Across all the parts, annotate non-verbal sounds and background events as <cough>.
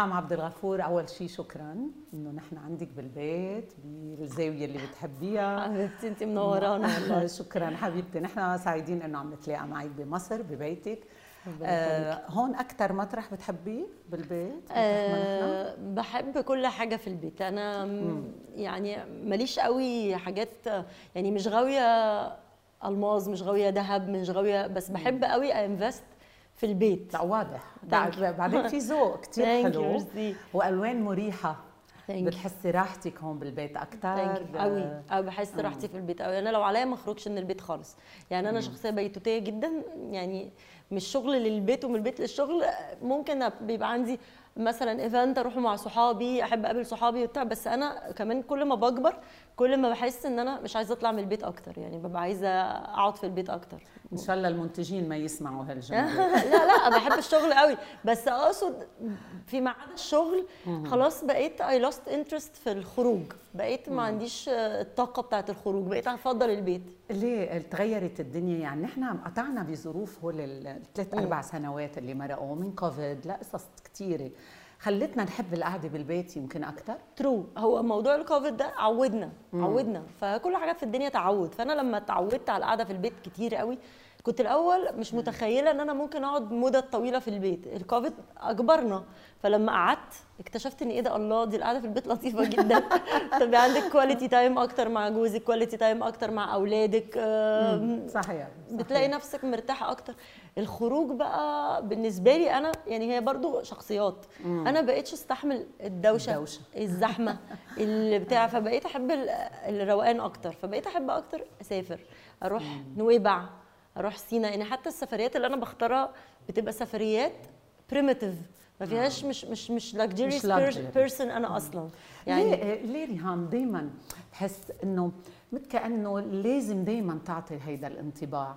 ريهام عبد الغفور أول شيء شكرا إنه نحن عندك بالبيت بالزاوية اللي بتحبيها. حبيبتي انت منورانا <laughs> والله. شكرا حبيبتي نحن سعيدين إنه عم نتلاقى معك بمصر ببيتك. آه هون أكثر مطرح بتحبيه بالبيت؟ أه بحب كل حاجة في البيت. أنا مم. يعني ماليش قوي حاجات يعني مش غاوية ألماظ مش غاوية ذهب مش غاوية بس بحب قوي أنفست في البيت. لا واضح. بعدين في ذوق <laughs> كثير حلو. وألوان مريحة. بتحسي راحتك هون بالبيت أكثر قوي قوي بحس راحتي في البيت قوي أنا لو عليا ما أخرجش من البيت خالص. يعني أنا شخصية بيتوتية جدا. يعني مش شغل للبيت ومن البيت للشغل. ممكن بيبقى عندي مثلا ايفنت أروح مع صحابي أحب أقابل صحابي وبتاع. بس أنا كمان كل ما بكبر كل ما بحس إن أنا مش عايزة أطلع من البيت أكتر يعني ببقى عايزة أقعد في البيت أكتر. إن شاء الله المنتجين ما يسمعوا هالجملة. <laughs> لا لا بحب الشغل قوي. بس أقصد فيما عدا الشغل خلاص بقيت I lost interest في الخروج. بقيت ما عنديش الطاقة بتاعت الخروج. بقيت أفضل البيت. ليه تغيرت الدنيا؟ يعني نحن قطعنا بظروف هول الثلاث أربع سنوات اللي مرقوا من كوفيد لا قصص كثيره خلتنا نحب القعدة بالبيت يمكن أكثر true هو موضوع الكوفيد ده عودنا مم. عودنا. فكل حاجات في الدنيا تعود. فأنا لما اتعودت على القعدة في البيت كتير قوي كنت الأول مش متخيلة إن أنا ممكن أقعد مدة طويلة في البيت. الكوفيد اجبرنا فلما قعدت اكتشفت إن إيه ده الله دي القعدة في البيت لطيفة جدا. <laughs> طب يعني عندك quality time أكتر مع جوزك quality time أكتر مع أولادك صحيح, بتلاقي نفسك مرتاحه أكتر. الخروج بقى بالنسبة لي أنا يعني هي برضو شخصيات. مم. أنا بقيتش أستحمل الدوشة, الدوشة. الزحمة <laughs> اللي بتاع فبقيت أحب الروقان أكتر. فبقيت أحب أكتر أسافر. أروح مم. نويبع أروح سينا. يعني حتى السفريات اللي أنا بختارها بتبقى سفريات primitive ما فيهاش مش مش مش luxurious person أنا أصلا. يعني ليه ليه ريهام دائما بحس إنه مثل كأنه لازم دائما تعطي هيدا الانطباع؟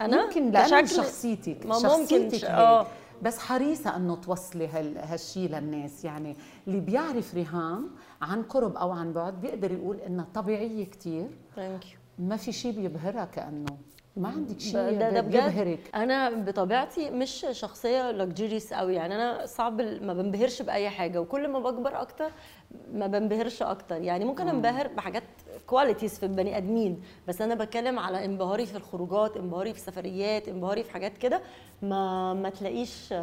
أنا؟ يمكن لأنه شخصيتك ما شخصيتك آه. بس حريصة إنه توصلي هالشيء للناس. يعني اللي بيعرف ريهام عن قرب أو عن بعد بيقدر يقول انها طبيعية كثير ثانك ما في شيء بيبهرها كانه ما عندك شيء ده, ده بيبهرك. أنا بطبيعتي مش شخصية luxurious قوي يعني أنا صعب ما بنبهرش بأي حاجة. وكل ما بكبر أكتر ما بنبهرش أكتر. يعني ممكن أنبهر بحاجات qualities في البني أدمين. بس أنا بتكلم على انبهاري في الخروجات انبهاري في السفريات انبهاري في حاجات كده ما ما تلاقيش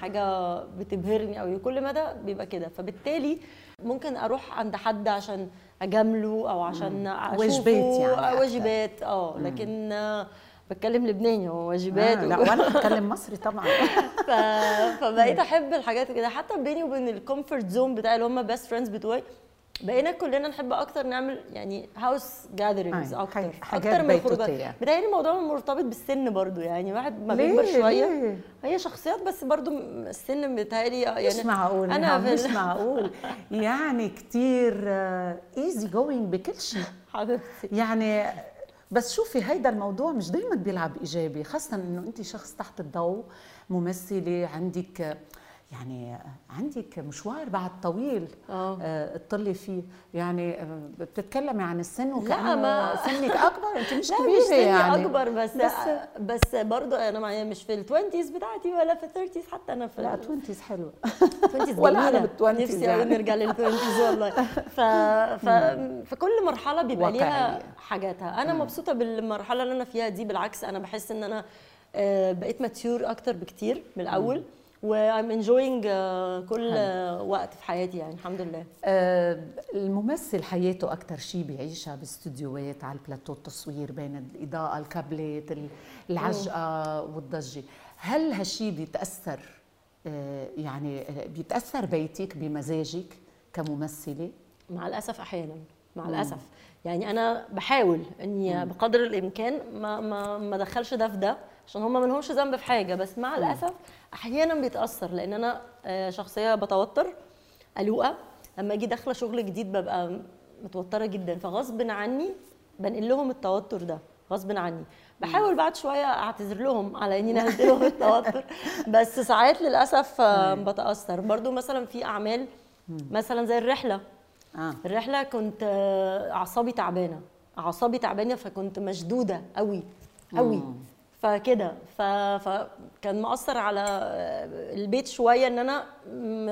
حاجة بتبهرني قوي كل مدى بيبقى كده. فبالتالي ممكن أروح عند حد عشان أجامله أو عشان أشوفه. واجبات يعني واجبات. آه لكن بتكلم لبناني هو واجبات آه لا وأنا بتكلم مصري طبعا. <laughs> <laughs> ف... فبقيت أحب الحاجات كده. حتى بيني وبين ال comfort zone بتاعي اللي هم best friends بتوعي بقينا كلنا نحب أكتر نعمل يعني house gatherings أكتر أكتر من الخروجات بتهيألي الموضوع مرتبط بالسن برضو يعني واحد ما بيكبر شوية. ليه؟ هي شخصيات بس برضو السن بتهيألي يعني مش معقول أنا مش معقول. <laughs> يعني كثير easy going بكل شيء. حبيبتي. يعني بس شوفي هيدا الموضوع مش دائما بيلعب إيجابي خاصة إنه انت شخص تحت الضوء ممثلة عندك يعني عندك مشوار بعد طويل آه. تطلي فيه. يعني بتتكلمي عن السن وكأنه ما سنك <laughs> أكبر؟ أنت مش كبيرة مش يعني. أكبر بس بس, بس برضه أنا مش في ال twenties بتاعتي ولا في ال thirties حتى أنا في ال twenties حلوة. <laughs> twenties ولا أنا بال twenties نفسي يعني. نرجع لل twenties والله. <laughs> ف... ف... فكل مرحلة بيبقى ليها حاجاتها. أنا مبسوطة بالمرحلة اللي أنا فيها دي بالعكس أنا بحس إن أنا بقيت mature أكتر بكتير من الأول. و I'm enjoying كل حلو. وقت في حياتي يعني الحمد لله. آه الممثل حياته أكثر شيء بيعيشها باستديوهات على البلاتو التصوير بين الإضاءة الكابلات العجقة والضجة. هل هالشيء بيتأثر آه يعني بيتأثر بيتك بمزاجك كممثلة؟ مع الأسف أحيانا مع الأسف. يعني أنا بحاول إني بقدر الإمكان ما ما ما ادخلش ده في ده. عشان هم ما لهمش ذنب في حاجة بس مع الأسف أحيانا بيتأثر لأن أنا شخصية بتوتر قلوقة. لما أجي داخلة شغل جديد ببقى متوترة جدا فغصب عني بنقل لهم التوتر ده غصب عني. بحاول بعد شوية أعتذر لهم على إني نقلت لهم التوتر <laughs> بس ساعات للأسف بتأثر. برضو مثلا في أعمال مثلا زي الرحلة. آه. الرحلة كنت أعصابي تعبانة أعصابي تعبانة فكنت مشدودة قوي قوي فكده ف... فكان مأثر على البيت شوية إن أنا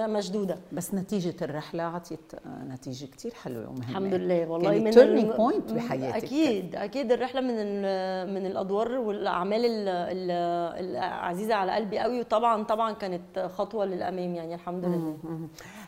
مشدودة. بس نتيجة الرحلة عطيت نتيجة كتير حلوة ومهمة. الحمد لله والله كانت من point م- بحياتك. أكيد أكيد الرحلة من ال- من الأدوار والأعمال ال- ال- العزيزة على قلبي قوي وطبعا طبعا كانت خطوة للأمام يعني الحمد لله.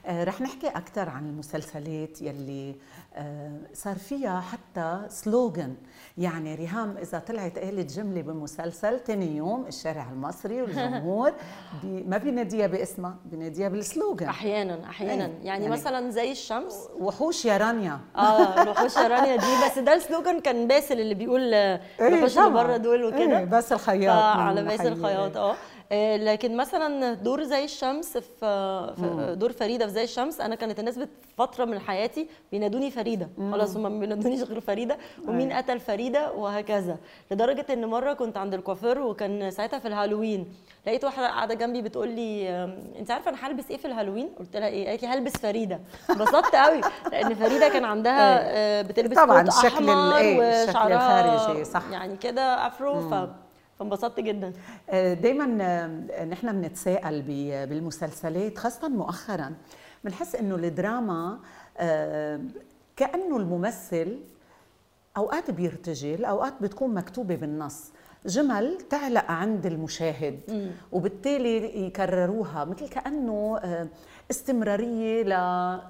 رح نحكي أكثر عن المسلسلات يلي آه، صار فيها حتى سلوغن يعني ريهام إذا طلعت قالت جملة بمسلسل تاني يوم الشارع المصري والجمهور <laughs> بي ما بيناديها باسمها بيناديها بالسلوغن أحيانا أحيانا. أي، يعني, يعني- مثلا زي الشمس. وحوش يا رانيا. آه الوحوش رانيا دي بس ده ال slogan كان باسل اللي بيقول آه، إيه، الوحوش اللي. بره دول وكده. إيه، بس الخياط آه، على باسل. الخياط آه آه، لكن مثلا دور زي الشمس في, دور فريدة في زي الشمس أنا كانت الناس فترة من حياتي بينادوني فريدة. خلاص هم ما بينادونيش غير فريدة. ومين أيوة. قتل فريدة؟ وهكذا. لدرجة إن مرة كنت عند الكوافير وكان ساعتها في الهالوين. لقيت واحدة قاعدة جنبي بتقول لي أنت عارفة أنا هلبس إيه في الهالوين؟ قلت لها إيه؟ قالت لي هلبس فريدة. انبسطت قوي. لأن فريدة كان عندها آه، بتلبس طبعاً كوت الشكل ال- أحمر إيه، الشكل وشعرها الخارجي، صح. يعني كده afro ف فانبسطت جدا. دائما نحن بنتساءل بالمسلسلات خاصة مؤخرا. بنحس إنه الدراما آه، كأنه الممثل أوقات بيرتجل أوقات بتكون مكتوبة بالنص. جمل تعلق عند المشاهد وبالتالي يكرروها مثل كأنه استمرارية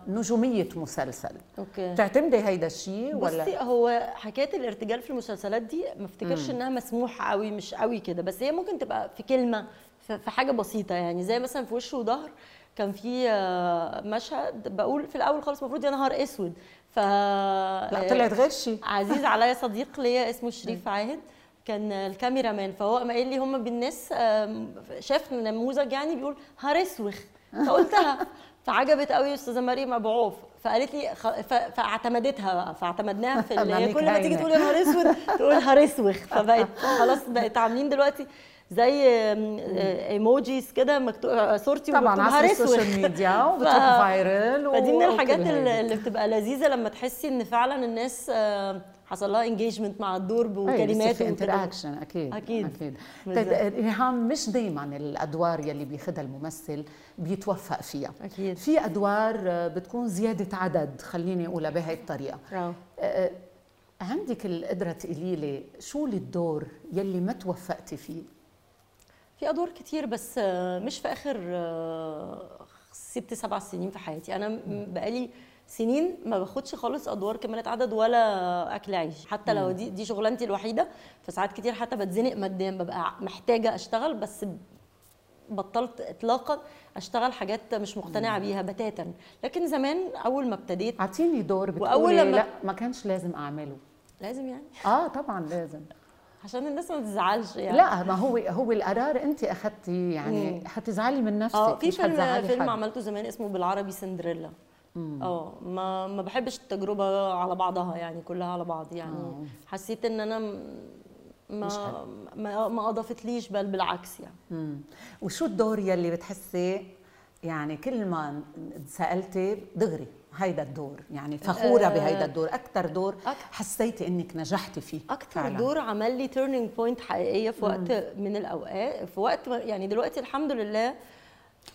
لنجومية مسلسل. أوكي. بتعتمدي هيدا الشيء ولا؟ بصي هو حكاية الارتجال في المسلسلات دي ما افتكرش إنها مسموحه قوي مش قوي كده بس هي ممكن تبقى في كلمة في حاجة بسيطة يعني زي مثلا في وش وظهر كان في آه، مشهد بقول في الأول خالص المفروض يا نهار أسود ف لا طلعت غير شيء <laughs> عزيز عليا صديق ليا اسمه شريف عاهد كان ال cameraman فهو قام قايل لي هم بالناس شاف نموذج يعني بيقول هار اسوخ. فقلتها فعجبت قوي أستاذة مريم أبو عوف فقالت لي خ... ف... فاعتمدتها بقى فاعتمدناها في ال... <laughs> هي كل ما تيجي. تقول يا نهار أسود <laughs> تقول هار اسوخ فبقت خلاص بقت عاملين دلوقتي زي آم، آه، emojis كده مكتوب صورتي طبعا اسوخ ال social media وبتروح <laughs> viral فدي من الحاجات اللي. اللي بتبقى لذيذة لما تحسي إن فعلا الناس آه، حصل لها engagement مع الدور بكلمات في وكده. interaction أكيد. أكيد بالظبط. طيب ريهام مش دائما الأدوار يلي بياخذها الممثل بيتوفق فيها أكيد في أدوار آه، بتكون زيادة عدد خليني أقولها بهي الطريقة آه. آه، عندك القدرة تقولي لي شو الدور يلي ما توفقتي فيه في أدوار كتير بس آه، مش في آخر ست سبع سنين في حياتي أنا بقالي سنين ما باخدش خالص أدوار كمالة عدد ولا أكل عيش. حتى لو دي دي شغلانتي الوحيدة فساعات كتير حتى بتزنق ماديا ببقى محتاجة أشتغل بس بطلت اطلاقا أشتغل حاجات مش مقتنعة بيها بتاتا. لكن زمان أول ما ابتديت أعطيني دور بتقولي لما- لا ما كانش لازم أعمله. لازم يعني؟ آه طبعا لازم. عشان الناس ما تزعلش يعني. لا ما هو هو القرار أنت اخذتي يعني حتزعلي من نفسك آه في فيلم فيلم. عملته زمان اسمه بالعربي سندريلا. آه ما ما بحبش التجربة على بعضها يعني كلها على بعض يعني آه. حسيت إن أنا ما ما, ما أضافتليش بل بالعكس يعني مم. وشو الدور يلي بتحسي يعني كل ما سألتي دغري هيدا الدور يعني فخورة آه. بهيدا الدور أكثر دور حسيتي إنك نجحتي فيه فعلاً. دور عمل لي turning point حقيقية في وقت من الأوقات في وقت يعني دلوقتي الحمد لله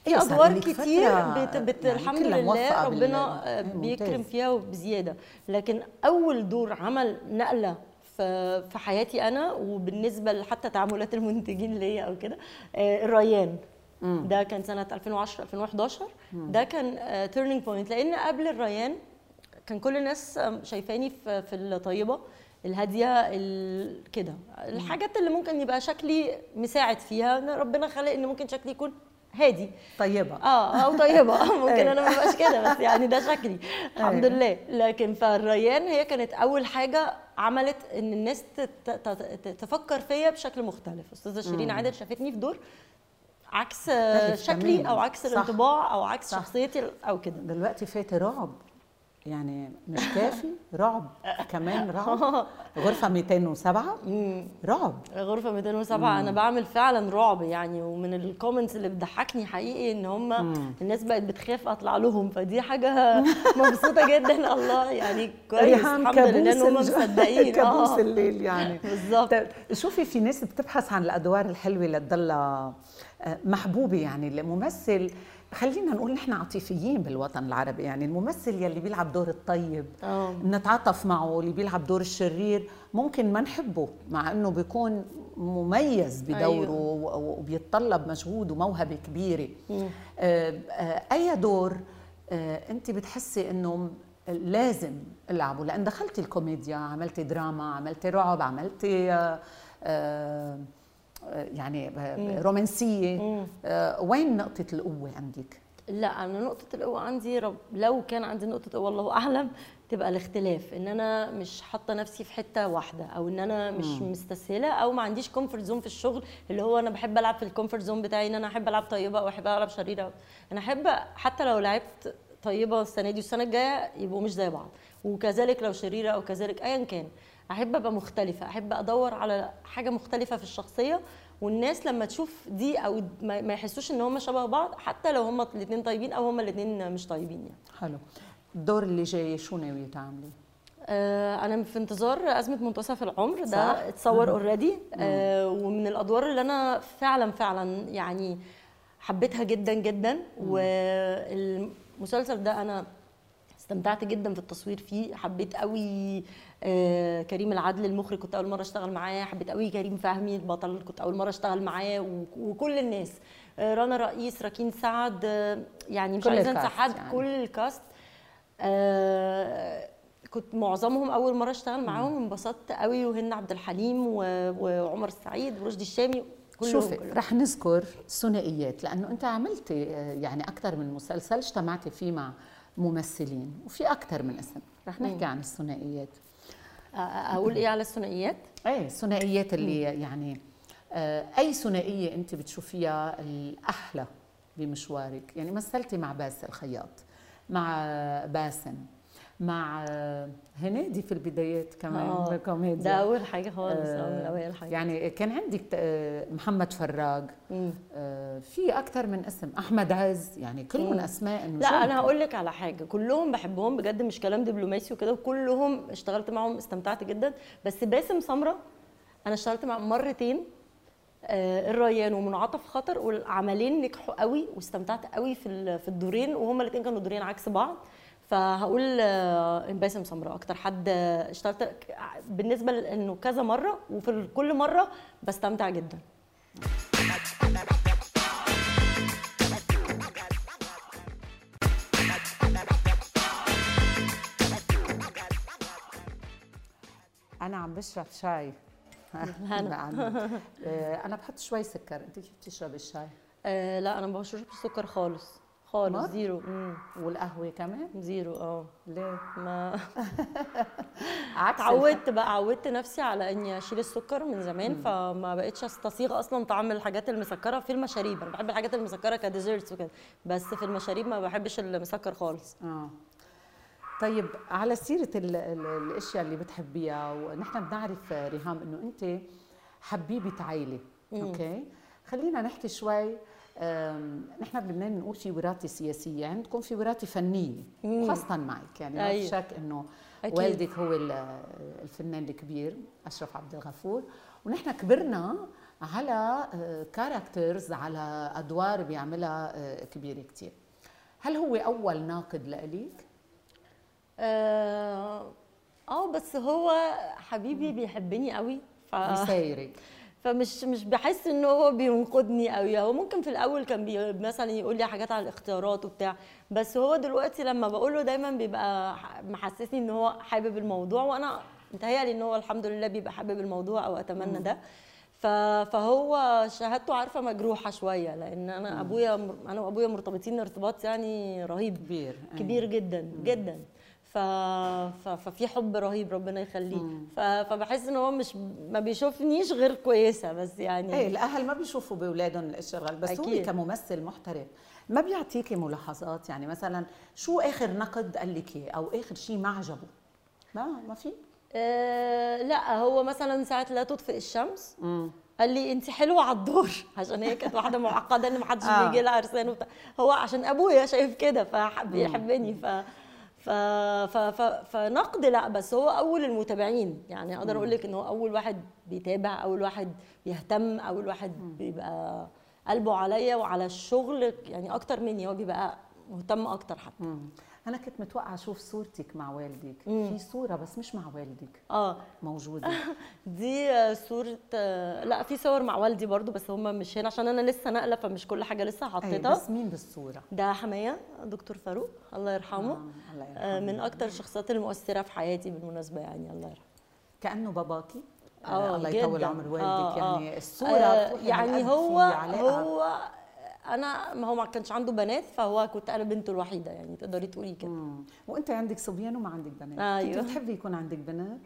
في إيه، أدوار كتير بت بت يعني الحمد لله موفقة بال- ربنا آه، بيكرم ممتاز. فيها وبزيادة. لكن أول دور عمل نقلة في في حياتي أنا وبالنسبة حتى تعاملات المنتجين ليا أو كده آه، الريان. ده كان سنة 2010 2011 ده كان turning point لأن قبل الريان كان كل الناس شايفاني في في الطيبة الهادية ال- كده. الحاجات اللي ممكن يبقى شكلي مساعد فيها ربنا خلق إن ممكن شكلي يكون هادي. طيبة. آه أو طيبة. ممكن أنا ما ابقاش كده بس يعني ده شكلي. الحمد لله. لكن فالريان هي كانت أول حاجة عملت إن الناس تفكر فيا بشكل مختلف. أستاذة شيرين عادل شافتني في دور عكس شكلي. أو عكس. الانطباع أو عكس صح. شخصيتي أو كده. دلوقتي فاتي رعب. يعني مش كافي رعب. <laughs> كمان رعب. غرفة 207 رعب. غرفة 207 أنا بعمل فعلا رعب يعني ومن ال comments اللي بتضحكني حقيقي إن هم الناس بقت بتخاف أطلع لهم. فدي حاجة <laughs> مبسوطة جدا. الله يعني كويس. الحمد لله إن هم مصدقين. <laughs> كابوس آه. الليل يعني. بالظبط. شوفي في ناس بتبحث عن الأدوار الحلوة لتضلها آه، محبوبة يعني. الممثل خلينا نقول نحن عاطفيين بالوطن العربي يعني الممثل يلي بيلعب دور الطيب آه نتعاطف معه اللي بيلعب دور الشرير ممكن ما نحبه مع إنه بيكون مميز بدوره. أيوه. وبيتطلب مجهود وموهبة كبيرة. آه، آه، أي دور آه، أنت بتحسي إنه لازم العبه لأن دخلتي الكوميديا عملتي دراما عملتي رعب عملتي آه، آه، يعني آه، رومانسية. آه، وين نقطة القوة عندك؟ لا أنا نقطة القوة عندي رب لو كان عندي نقطة قوة الله أعلم تبقى الاختلاف. إن أنا مش حاطة نفسي في حتة واحدة أو إن أنا مش مم. مستسهلة أو ما عنديش comfort zone في الشغل اللي هو أنا بحب ألعب في ال comfort zone بتاعي إن أنا أحب ألعب طيبة أو احب ألعب شريرة. أنا أحب حتى لو لعبت طيبة السنة دي والسنة الجاية يبقوا مش زي بعض. وكذلك لو شريرة أو كذلك ايا كان. أحب أبقى مختلفة أحب أدور على حاجة مختلفة في الشخصية والناس لما تشوف دي أو ما يحسوش إن هم شبه بعض حتى لو هم الاثنين طيبين أو هم الاثنين مش طيبين يعني. حلو. الدور اللي جاي شو ناويه تعملي؟ آه، أنا في انتظار أزمة منتصف العمر. ده اتصور اوريدي ومن الأدوار اللي أنا فعلا فعلا يعني حبيتها جدا جدا والمسلسل ده أنا استمتعت جدا في التصوير فيه حبيت قوي آه، كريم العدل المخرج كنت أول مرة أشتغل معاه حبيت قوي كريم فهمي البطل كنت أول مرة أشتغل معاه وكل الناس. آه، رنا رئيس راكين سعد آه، يعني مش عايزة أنسى حد يعني. كل الكاست آه، كنت معظمهم أول مرة أشتغل معاهم انبسطت قوي وهن عبد الحليم وعمر السعيد ورشدي الشامي كلهم شوفي كلهم. رح نذكر ثنائيات لأنه أنت عملتي آه، يعني أكثر من مسلسل اجتمعتي فيه مع ممثلين وفي أكثر من اسم. رح نحكي عن الثنائيات. آه، أقول إيه على الثنائيات؟ إيه الثنائيات اللي يعني آه، أي ثنائية أنت بتشوفيها الأحلى بمشوارك. يعني مثلتي مع باسل الخياط مع باسم مع آه، هنيدي في البدايات كمان آه، بالكوميديا ده أول حاجة خالص آه، من أول حاجة. يعني كان عندك آه، محمد فراج. آه، في أكثر من اسم أحمد عز يعني كلهم. أسماء لا أنا هقول لك على حاجة كلهم بحبهم بجد مش كلام دبلوماسي وكده وكلهم اشتغلت معاهم استمتعت جدا. بس باسم سمرة أنا اشتغلت معاه مرتين آه، الريان ومنعطف خطر والعملين نجحوا قوي واستمتعت قوي في في الدورين وهما الاثنين كانوا دورين عكس بعض. فهقول آه، باسم سمره أكتر حد آه، اشتغلت بالنسبة لإنه كذا مرة وفي كل مرة بستمتع جدا. أنا عم بشرب شاي. <laughs> آه، أنا بحط شوي سكر. أنت كيف بتشربي الشاي؟ آه لا أنا ما بشربش سكر خالص. خالص؟ zero. مم. والقهوة كمان؟ zero آه. ليه؟ ما <laughs> عكس اتعودت بقى عودت نفسي على إني أشيل السكر من زمان فما بقتش أستصيغ أصلا طعم الحاجات المسكرة في المشاريب. أنا بحب الحاجات المسكرة ك desserts وكده بس في المشاريب ما بحبش المسكر خالص. آه. طيب على سيرة ال ال الأشياء اللي بتحبيها ونحن بنعرف ريهام إنه أنت حبيبة عائلة أوكي؟ خلينا نحكي شوي نحن بلبنان بنقول في وراثة سياسية عندكم في وراثة فنية مم. خاصة معك يعني ما في أيوة. شك إنه. والدك هو ال- الفنان الكبير أشرف عبد الغفور ونحن كبرنا على characters على أدوار بيعملها آه، كبيرة كتير هل هو أول ناقد لإليك؟ آه آه، بس هو حبيبي بيحبني قوي ف... بيسايرك فمش مش بحس إن هو بينقدني قوي هو ممكن في الأول كان بي مثلا يقول لي حاجات على الاختيارات وبتاع بس هو دلوقتي لما بقول له دايما بيبقى محسسني إن هو حابب الموضوع وأنا متهيألي إن هو الحمد لله بيبقى حابب الموضوع أو أتمنى ده. فهو شهادته عارفة مجروحة شوية لأن أنا أبويا أنا وأبويا مرتبطين ارتباط يعني رهيب كبير. كبير جدا جدا. ف... ف... ففي حب رهيب ربنا يخليه. ف... فبحس إن هو مش ما بيشوفنيش غير كويسة بس يعني. إيه الأهل ما بيشوفوا بأولادهم الاشياء الغلط بس أكيد. هو كممثل محترف ما بيعطيكي ملاحظات؟ يعني مثلا شو آخر نقد قال لك إياه أو آخر شيء ما عجبه؟ ما ما في؟ آه لا هو مثلا ساعه لا تطفئ الشمس امم قال لي أنت حلوة على الدور. <laughs> عشان هي كانت واحدة معقدة إن محدش آه. بيجي لها عرسان وبتاع هو عشان أبويا شايف كده فبيحبني ف ف ف ف فنقد لا بس هو أول المتابعين. يعني أقدر أقول لك إن هو أول واحد بيتابع أول واحد بيهتم أول واحد بيبقى قلبه عليا وعلى الشغل يعني أكتر مني هو بيبقى مهتم أكتر حتى. أنا كنت متوقعة أشوف صورتك مع والدك. في صورة بس مش مع والدك. آه. موجودة. <laughs> دي آه، صورة آه، لا في صور مع والدي برضو بس هم مش هنا عشان أنا لسه ناقلة فمش كل حاجة لسه أي حطيتها. بس مين بالصورة؟ ده حماية دكتور فاروق الله يرحمه. آه، الله يرحمه. آه، من أكتر الشخصيات المؤثرة في حياتي بالمناسبة يعني الله يرحمه. كأنه باباكي؟ آه الله يطول. عمر والدك. آه، يعني آه. الصورة آه، يعني هو. هو أنا ما هو ما كانش عنده بنات فهو كنت أنا بنته الوحيدة يعني تقدري تقولي كده. وأنت عندك صبيان وما عندك بنات أيوة. كنت بتحبي يكون عندك بنات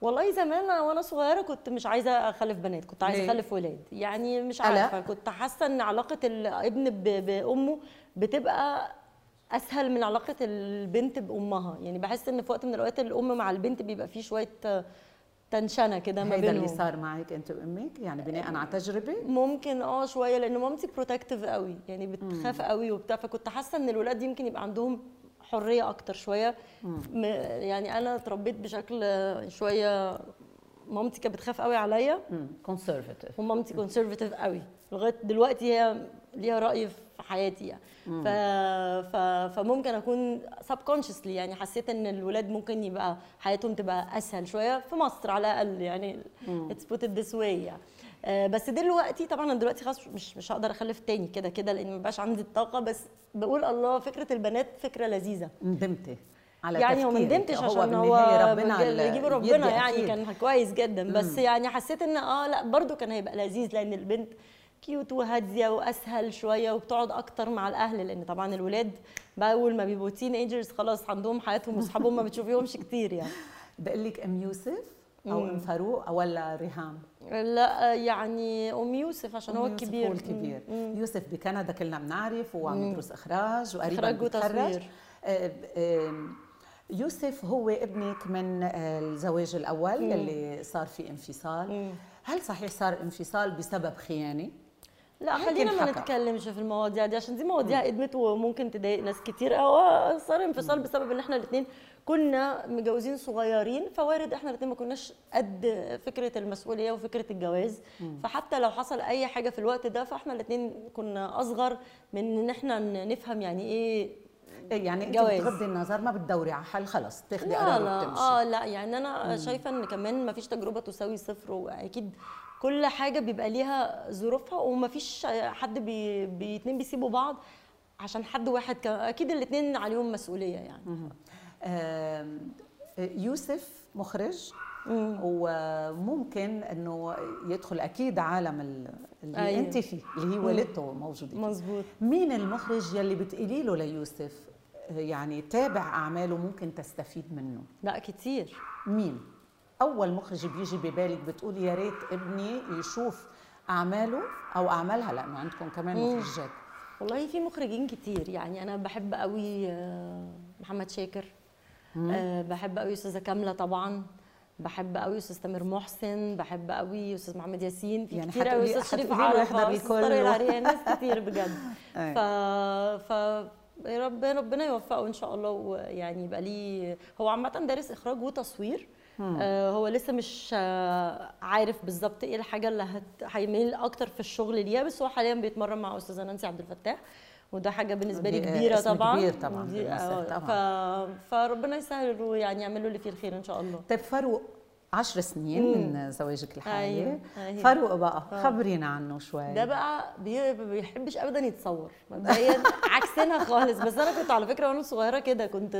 والله زمان وأنا صغيرة كنت مش عايزة أخلف بنات كنت عايزة؟ أخلف ولاد يعني مش؟ عارفة كنت حاسة إن علاقة الابن بأمه بتبقى أسهل من علاقة البنت بأمها يعني بحس إن في وقت من الأوقات الأم مع البنت بيبقى فيه شوية tension كده ما هيدا اللي بينهم. صار معك انت وامك يعني بناء على تجربة؟ ممكن آه شوية لأن مامتي protective قوي يعني بتخاف قوي وبتاع فكنت حاسة إن الولاد يمكن يبقى عندهم حرية أكتر شوية. م- يعني أنا اتربيت بشكل شوية مامتي كانت بتخاف قوي عليا. conservative ومامتي conservative قوي. لغاية دلوقتي هي ليها رأي في حياتي يعني. ف... ف... فممكن أكون subconsciously يعني حسيت إن الولاد ممكن يبقى حياتهم تبقى أسهل شوية في مصر على الأقل يعني. let's put it this way يعني. آه، بس دلوقتي طبعا أنا دلوقتي خلاص مش مش هقدر أخلف تاني كده كده لأن مبقاش عندي الطاقة. بس بقول الله فكرة البنات فكرة لذيذة. ندمتي على يعني ما. ندمتش عشان هو ربنا بيدي ربنا يعني. كان كويس جدا. بس يعني حسيت إن آه لأ برضو كان هيبقى لذيذ لأن البنت cute وهادية وأسهل شوية وبتقعد أكتر مع الأهل لأن طبعا الولاد بقى أول ما بيبقوا تين ايجرز خلاص عندهم حياتهم واصحابهم ما بتشوفيهمش كتير يعني. بقول لك أم يوسف أو أم فاروق ولا ريهام؟ لا يعني أم يوسف عشان هو الكبير هو الكبير. مم. يوسف بكندا كلنا بنعرف وعم يدرس إخراج وقريبا إخراج بيتخرج. وتصوير. آه، آه، يوسف هو ابنك من آه، الزواج الأول اللي صار في انفصال. هل صحيح صار انفصال بسبب خيانة؟ لا خلينا ما. نتكلمش في المواضيع دي عشان دي مواضيع إدمت وممكن تضايق ناس كتير. أو صار انفصال بسبب إن إحنا الاثنين كنا متجوزين صغيرين فوارد إحنا الاثنين ما كناش قد فكرة المسؤولية وفكرة الجواز. فحتى لو حصل أي حاجة في الوقت ده فإحنا الاثنين كنا أصغر من إن إحنا نفهم يعني إيه إيه يعني أنت. بتغضي النظر ما بتدوري على حل خلص بتاخدي لا قرار لا. وبتمشي. آه لا يعني أنا شايفة إن كمان ما فيش تجربة تساوي صفر وأكيد كل حاجة بيبقى ليها ظروفها وما فيش حد بي بي اتنين بيسيبوا بعض عشان حد واحد ك... أكيد الاثنين عليهم مسؤولية يعني. يوسف مخرج وممكن إنه يدخل أكيد عالم ال- اللي أيوة. أنت فيه اللي هي والدته موجودة. مظبوط. مين المخرج يلي بتقولي له ليوسف؟ آه، يعني تابع أعماله ممكن تستفيد منه. لا كتير. مين؟ أول مخرج بيجي ببالك بتقولي يا ريت ابني يشوف أعماله أو أعمالها. لأنه عندكم كمان مخرجات. والله في مخرجين كتير. يعني أنا بحب قوي آه، محمد شاكر. آه، بحب قوي أستاذة كاملة طبعا. بحب قوي أستاذ تامر محسن. بحب قوي أستاذ محمد ياسين. في يعني كتير قوي أستاذ شريف عرفة. أستاذ ناس كتير بجد. <laughs> أي. ف ف ربنا يوفقه إن شاء الله. ويعني يبقى ليه هو عامة دارس إخراج وتصوير. هو لسه مش آه عارف بالظبط إيه الحاجة اللي هت... هيميل أكتر في الشغل ليها بس هو حاليا بيتمرن مع استاذه نانسي عبد الفتاح وده حاجة بالنسبة لي دي- كبيرة طبعا. كبير طبعاً دي- آه، طبعاً. ف... فربنا يسهل ويعني يعمل له اللي فيه الخير إن شاء الله. طيب فاروق عشر سنين من زواجك الحالي. أيوة، أيوة. فاروق بقى خبرينا عنه شوي. ده بقى بي- بيحبش ابدا يتصور مبدئيا عكسنا خالص. بس أنا كنت على فكرة وأنا صغيرة كده كنت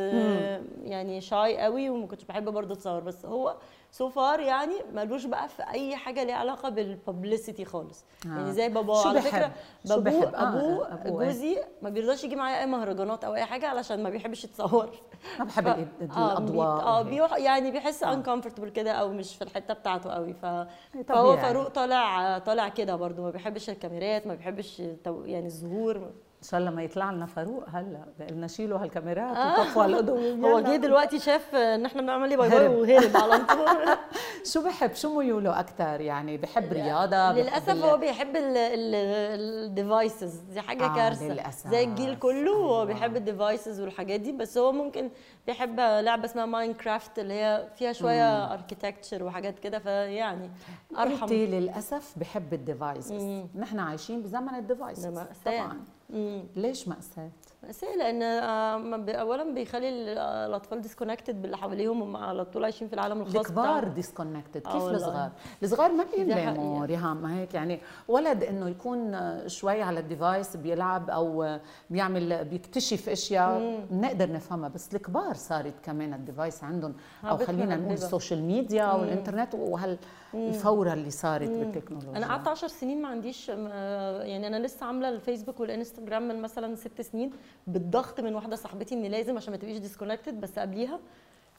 يعني shy قوي وما كنتش بحب برضه أتصور. بس هو so far يعني ملوش بقى في أي حاجة ليها علاقة بال publicity خالص آه. يعني زي باباه شو على؟ فكرة بحب؟ آه، أبوه أبوه إيه؟ جوزي ما بيرضاش يجي معايا أي مهرجانات أو أي حاجة علشان ما بيحبش يتصور ما بحب آه، الأضواء بي- آه وهيك. بيروح يعني بيحس uncomfortable كده أو مش في الحتة بتاعته قوي ف... طبيعي. فهو فاروق طالع طالع كده برضو ما بيحبش الكاميرات ما بيحبش يعني الظهور ان شاء الله ما يطلع لنا فاروق هلا بدنا نشيلوا هالكاميرات وطفوا <laughs> الاضويه هو جه دلوقتي شاف إن إحنا بنعمل إيه؟ bye bye هرب. وهرب على طول. <laughs> شو بحب؟ شو ميوله أكثر يعني؟ بحب رياضة؟ بحب للأسف ال- هو بيحب الديفايسز دي حاجة آه، كارثة. للأسف. زي الجيل كله هو أيوة. بيحب ال devices والحاجات دي. بس هو ممكن بيحب لعبة اسمها Minecraft اللي هي فيها شوية architecture وحاجات كده. فيعني انت أرحم. للأسف بحب ال devices. نحن عايشين بزمن ال devices. طبعا. مم. ليش مأساة؟ هي لأن آه، اولا بيخلي آه، الأطفال disconnected باللي حواليهم هم على طول عايشين في العالم الخاص الكبار. disconnected آه كيف. الصغار؟ الصغار ما بينلموا حقيقة. ريهام ما هيك يعني ولد إنه يكون شوي على ال device بيلعب أو بيعمل بيكتشف أشياء بنقدر نفهمها بس الكبار صارت كمان ال device عندهم أو خلينا نقول. ال social media والإنترنت وهالفوره اللي صارت بالتكنولوجيا أنا قعدت 10 سنين ما عنديش يعني أنا لسه عاملة الفيسبوك والإنستجرام من مثلا ست سنين بالضغط من واحدة صاحبتي اني لازم عشان ما تبقيش disconnected بس قبليها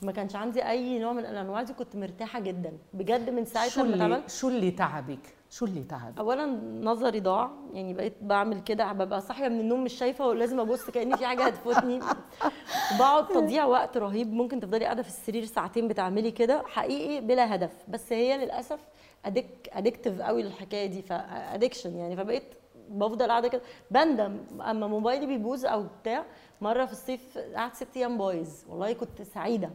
ما كانش عندي أي نوع من الأنواع دي كنت مرتاحة جدا بجد من ساعة شو لما اللي اتعمل شو اللي تعبك؟ شو اللي تعبك؟ اولا نظري ضاع يعني بقيت بعمل كده ببقى صاحية من النوم مش شايفة ولازم أبص كأني في حاجة هتفوتني <laughs> بقعد تضييع وقت رهيب ممكن تفضلي قاعدة في السرير ساعتين بتعملي كده حقيقي بلا هدف بس هي للأسف addic addictive قوي للحكاية دي ف addiction يعني فبقيت بفضل قاعدة كده. بندم أما موبايلي بيبوظ أو بتاع. مرة في الصيف قعدت ست أيام بايظ. والله كنت سعيدة.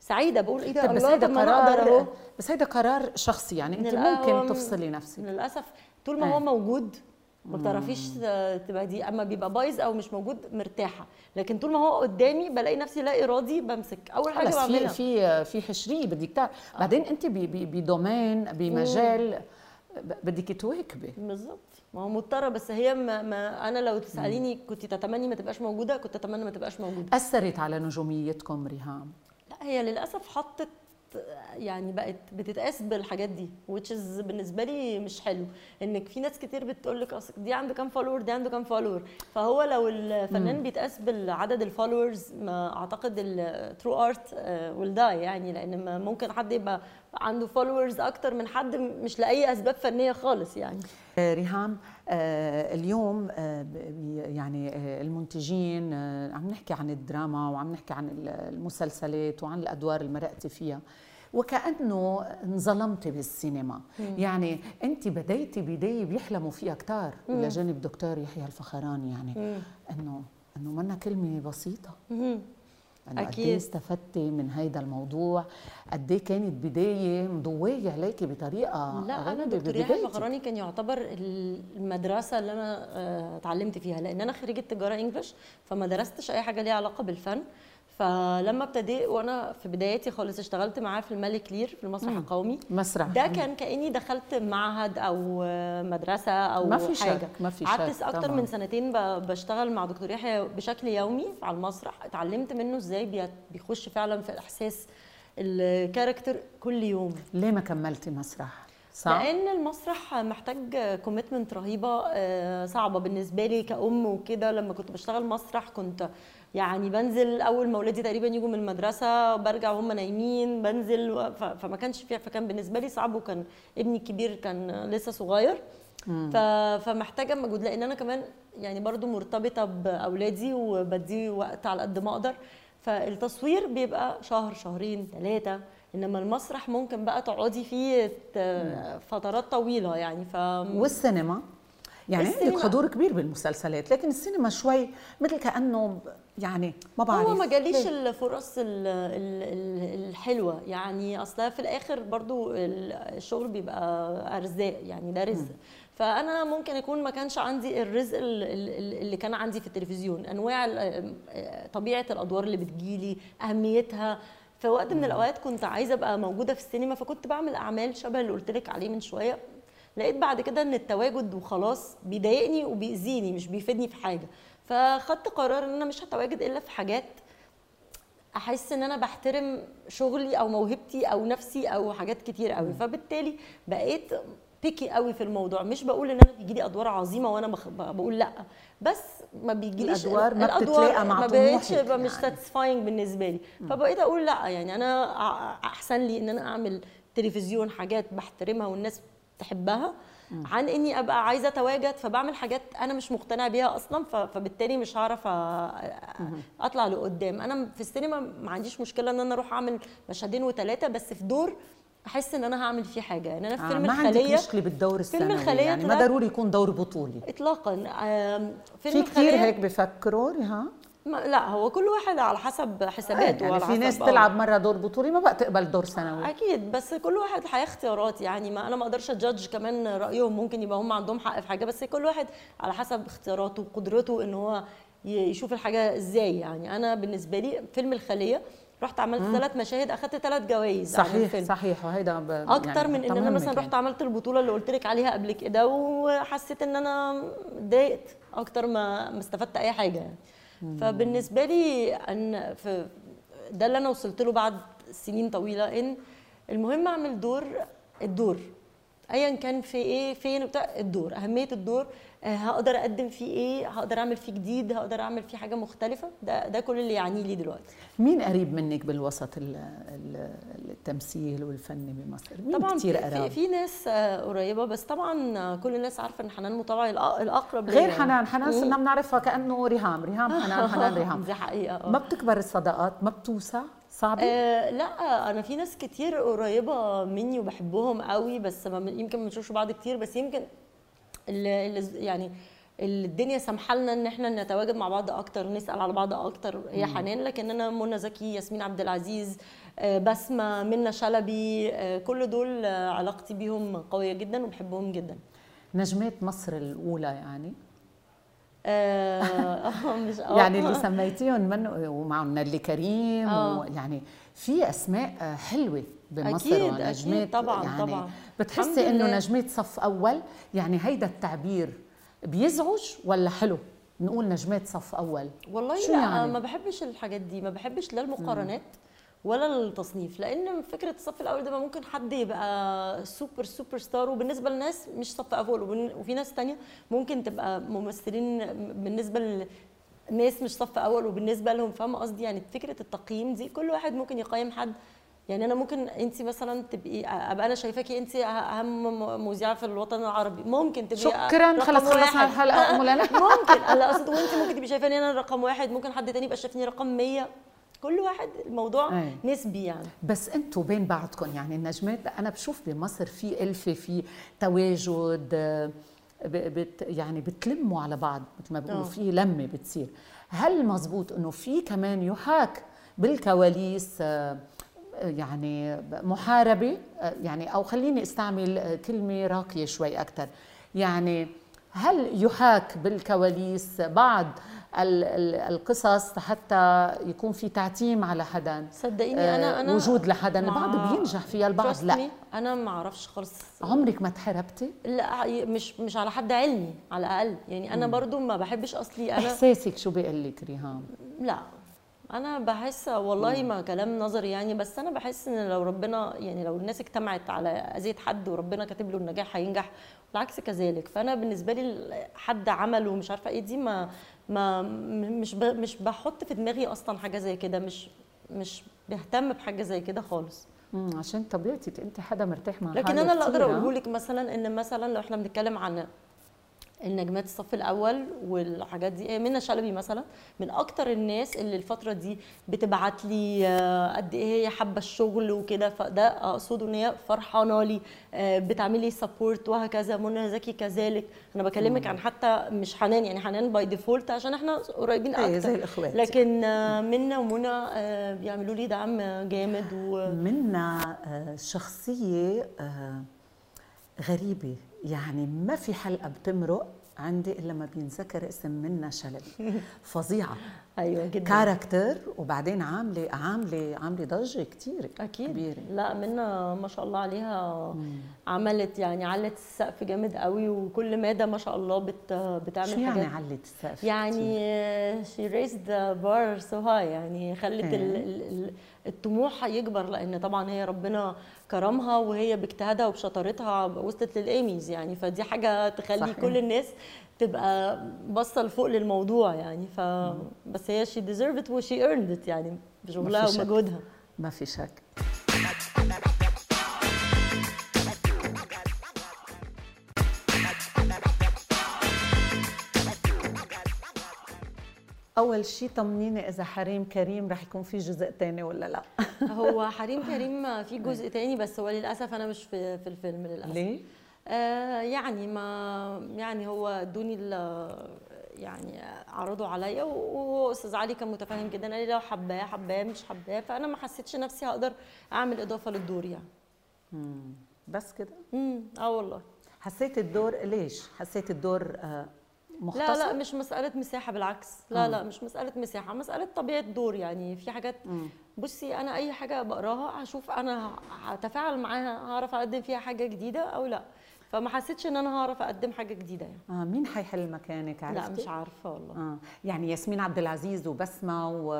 سعيدة. بقول إيه ده؟ بس هيدا. قرار بس هيدا قرار شخصي يعني. أنت ممكن تفصلي نفسك. للأسف. طول ما. هو موجود ما بتعرفيش تبقى دي. أما بيبقى بايظ أو مش موجود مرتاحة. لكن طول ما هو قدامي بلاقي نفسي لا إرادي بمسك. أول حاجة بعملها. في في حشريه بدك تعرف بعدين أنت بدومين بمجال بدك تواكبي بالظبط. ما هو مضطرة بس هي ما, ما أنا لو تسأليني كنت تتمني ما تبقاش موجودة كنت أتمنى ما تبقاش موجودة. أثرت على نجوميتكم ريهام؟ لا هي للأسف حطت يعني بقت بتتقاس بالحاجات دي which is بالنسبة لي مش حلو. إنك في ناس كتير بتقول لك اصل دي عنده كام follower دي عنده كام follower فهو لو الفنان بيتقاس بالعدد ال followers ما أعتقد ال true art will die يعني لأن ممكن حد يبقى عنده followers أكتر من حد مش لأي أسباب فنية خالص يعني. آه، ريهام آه، اليوم آه، يعني المنتجين عم نحكي عن الدراما وعم نحكي عن ال- المسلسلات وعن الأدوار اللي مرقتي فيها. وكأنه انظلمتي بالسينما. يعني أنت بديتي بداية بيحلموا فيها كتار إلى جانب دكتور يحيى الفخراني يعني. انه إنه منا كلمة بسيطة. انه قد أكيد. إيه استفدتي من هيدا الموضوع قد إيه كانت بداية مضوية عليكي بطريقة لا أنا غريبة دكتور يحيى. الفخراني كان يعتبر المدرسة اللي أنا آه، اتعلمت فيها لأن أنا خريجة تجارة إنجلش فما درستش أي حاجة ليها علاقة بالفن فلما ابتديت وأنا في بداياتي خالص اشتغلت معاه في الملك لير في المسرح القومي. مسرح. ده كان كأني دخلت معهد أو مدرسة أو ما في حاجة. شك، ما في قعدت أكتر طبعاً. من سنتين بشتغل مع دكتور يحيى بشكل يومي على المسرح. اتعلمت منه إزاي بي- بيخش فعلا في الإحساس ال character كل يوم. ليه ما كملتي مسرح؟ صح لأن المسرح محتاج commitment رهيبة آه، صعبة بالنسبة لي كأم وكده. لما كنت بشتغل مسرح كنت يعني بنزل أول ما ولادي تقريبا يجوا من المدرسة برجع وهم نايمين بنزل فما كانش فيها فكان بالنسبة لي صعب وكان ابني الكبير كان لسه صغير. فمحتاجة مجهود لأن أنا كمان يعني برضو مرتبطة بأولادي وبدي وقت على قد ما أقدر. فالتصوير بيبقى شهر شهرين ثلاثة إنما المسرح ممكن بقى تقعدي فيه فترات طويلة يعني. ف والسينما؟ يعني عندك حضور كبير بالمسلسلات لكن السينما شوي مثل كأنه يعني ما بعرف. هو ما جاليش؟ الفرص ال- ال- ال- الحلوة يعني أصلا في الآخر برضو ال- الشغل بيبقى أرزاق يعني ده رزق. فأنا ممكن يكون ما كانش عندي الرزق ال- ال- اللي كان عندي في التلفزيون. أنواع طبيعة الأدوار اللي بتجيلي أهميتها. في وقت من الأوقات كنت عايزة أبقى موجودة في السينما فكنت بعمل أعمال شبه اللي قلت لك عليه من شوية. لقيت بعد كده إن التواجد وخلاص بيضايقني وبيأذيني مش بيفيدني في حاجة. فخدت قرار إن أنا مش هتواجد إلا في حاجات أحس إن أنا بحترم شغلي أو موهبتي أو نفسي أو حاجات كتير قوي. فبالتالي بقيت بيكي قوي في الموضوع. مش بقول إن أنا بيجي لي أدوار عظيمة وأنا بخ... بقول لأ. بس ما بيجيليش الأدوار ما بتتلاقى مع ما بقتش مش يعني. ساتيسفاينج بالنسبة لي. فبقيت أقول لأ. يعني أنا أحسن لي إن أنا أعمل تلفزيون حاجات بحترمها والناس تحبها عن إني أبقى عايزة أتواجد فبعمل حاجات أنا مش مقتنعة بيها أصلا فبالتالي مش هعرف أطلع لقدام. أنا في السينما ما عنديش مشكلة إن أنا أروح أعمل مشهدين وثلاثه بس في دور أحس إن أنا هعمل فيه حاجة. يعني أنا في آه فيلم ما عندك الخلية مشكلة بالدور السنوي. الخلية يعني ما ضروري يكون دور بطولي. اطلاقا. فيلم في كثير الخلية هيك بفكروا ما لا هو كل واحد على حسب حساباته يعني في ناس آه. تلعب مرة دور بطولي ما بقى تقبل دور سنوي أكيد بس كل واحد حياة اختيارات يعني ما أنا ما أقدرش ادجدج كمان رأيهم ممكن يبقى هم عندهم حق في حاجة بس كل واحد على حسب اختياراته وقدرته إن هو يشوف الحاجة إزاي يعني أنا بالنسبة لي فيلم الخلية رحت عملت ثلاث مشاهد أخدت ثلاث جوائز صحيح. صحيح وهيدا ب... أكتر من إن أنا مثلا يعني. رحت عملت البطولة اللي قلت لك عليها قبل كده وحسيت إن أنا اتضايقت أكتر ما ما استفدت أي حاجة يعني فبالنسبة لي أن ده اللي أنا وصلت له بعد سنين طويلة إن المهم أعمل دور الدور. ايا كان في إيه فين بتاع الدور أهمية الدور. هقدر أقدم فيه إيه هقدر أعمل فيه جديد هقدر أعمل فيه حاجة مختلفة ده ده كل اللي يعنيه لي دلوقتي مين قريب منك بالوسط ال- ال- التمثيل والفن بمصر؟ مين طبعا كتير في, في؟ في ناس آه، قريبة بس طبعا آه، كل الناس عارفة إن حنان الأ- الأقرب غير يعني. حنان حنان. صرنا بنعرفها كأنه ريهام ريهام حنان حنان <laughs> ريهام دي حقيقة آه. ما بتكبر الصداقات ما بتوسع صعبة آه لا أنا في ناس كتير قريبة مني وبحبهم قوي بس ما يمكن ما بنشوفش بعض كتير بس يمكن يعني اللي الدنيا سامحة لنا إن إحنا نتواجد مع بعض أكتر نسال على بعض أكتر. هي حنان لكن أنا منى زكي ياسمين عبد العزيز آه، بسمة منى شلبي آه، كل دول آه، علاقتي بيهم قوية جدا وبحبهم جدا. نجمات مصر الأولى يعني؟ <laughs> مش. يعني اللي سميتيهم من ومعهم نيلي كريم. ويعني في أسماء حلوة. بمصر أكيد، ونجمات أكيد، طبعاً، يعني طبعاً. بتحسي إنه. نجمات صف أول يعني هيدا التعبير بيزعج ولا حلو نقول نجمات صف أول والله شو لا يعني؟ ما بحبش الحاجات دي ما بحبش لا المقارنات ولا التصنيف لأن فكرة الصف الأول ده ممكن حد يبقى super superstar وبالنسبة لناس مش صف أول وفي ناس تانية ممكن تبقى ممثلين بالنسبة لناس مش صف أول وبالنسبة لهم فاهمة قصدي يعني فكرة التقييم دي كل واحد ممكن يقيم حد يعني أنا ممكن انت مثلا تبقي أبقى أنا شايفاكي انت أهم مذيعة في الوطن العربي. ممكن تبقي شكراً، خلص خلصنا أم لنا. ممكن. أنا أقصد وانت ممكن تبقي شايفاني أنا رقم واحد. ممكن حد تاني يبقى شايفني رقم 100 كل واحد الموضوع أي. نسبي يعني. بس أنتوا بين بعضكم يعني النجمات أنا بشوف بمصر في الفه في تواجد بت يعني بتلموا على بعض مثل ما بيقولوا آه. في لمة بتصير. هل مزبوط إنه في كمان يحاك بالكواليس يعني محاربة يعني أو خليني أستعمل كلمة راقية شوي أكثر يعني هل يحاك بالكواليس بعض ال- ال- القصص حتى يكون في تعتيم على حدا؟ صدقيني أنا آه، أنا وجود لحدا. البعض بينجح فيها البعض لا. أنا ما أعرفش خالص. عمرك ما تحربتي لا مش مش على حد علمي على الأقل. يعني أنا برضو ما بحبش أصلي أنا. إحساسك شو بيقول لك ريهام؟ لا. أنا بحس والله ما كلام نظري يعني بس أنا بحس إن لو ربنا يعني لو الناس اجتمعت على أذية حد وربنا كاتب له النجاح هينجح والعكس كذلك. فأنا بالنسبة لي حد عمل ومش عارفة إيه دي ما ما مش مش بحط في دماغي أصلا حاجة زي كده مش مش بهتم بحاجة زي كده خالص. عشان طبيعتك أنت حدا مرتاح مع لكن أنا اللي أقدر ها؟ أقوله لك مثلا إن مثلا لو إحنا بنتكلم عن النجمات الصف الأول والحاجات دي. منى شلبي مثلا من أكتر الناس اللي الفترة دي بتبعت لي آه، قد إيه هي حابة الشغل وكده. فده أقصده إن هي فرحانة لي آه، بتعملي support وهكذا. منى زكي كذلك. أنا بكلمك عن حتى مش حنان يعني حنان by default عشان إحنا قريبين إيه، أكتر. زي الإخوات. لكن آه، منى ومنى آه، بيعملوا لي دعم جامد و منا آه، غريبة. يعني ما في حلقة بتمرق عندي إلا ما بينذكر اسم منا شلبي. <laughs> فظيعة. أيوه جدا. كاركتر وبعدين عاملة عاملة عاملة ضجة كتير أكيد. كبيرة. لا منا ما شاء الله عليها عملت يعني علت السقف جامد قوي وكل مادة ما شاء الله بت بتعمل شو يعني حاجات. علت السقف يعني she raised the bar so هاي يعني خلت ال- إيه. ال- ال- الطموح يكبر لأن طبعا هي ربنا كرمها وهي باجتهادها وبشطارتها وصلت للايميز يعني. فدي حاجة تخلي صحيح. كل الناس تبقى باصة لفوق للموضوع يعني. ف بس هي she deserve it و she earned يعني. بشغلها. ومجهودها. ما في شك. أول شيء طمنيني إذا حريم كريم رح يكون في جزء ثاني ولا لا؟ <laughs> هو حريم كريم <laughs> في جزء تاني بس هو للأسف أنا مش في في الفيلم للأسف. ليه؟ آه يعني ما يعني هو ادوني يعني عرضوا عليا وهو أستاذ علي كان متفاهم جدا قال لي لو حباه حباه مش حباه فأنا ما حسيتش نفسي هقدر أعمل إضافة للدور يعني. مم. بس كده؟ امم آه والله. حسيت الدور ليش؟ حسيت الدور آه، مختصر لا لا مش مسألة مساحة بالعكس. لا لا مش مسألة مساحة مسألة طبيعة دور. يعني في حاجات بصي أنا أي حاجة بقراها هشوف أنا هتفاعل معاها هعرف أقدم فيها حاجة جديدة أو لا. فما حسيتش إن أنا هعرف أقدم حاجة جديدة يعني. آه مين حيحل مكانك؟ عرفتي؟ لا مش عارفة والله. آه. يعني ياسمين عبد العزيز وبسمة و...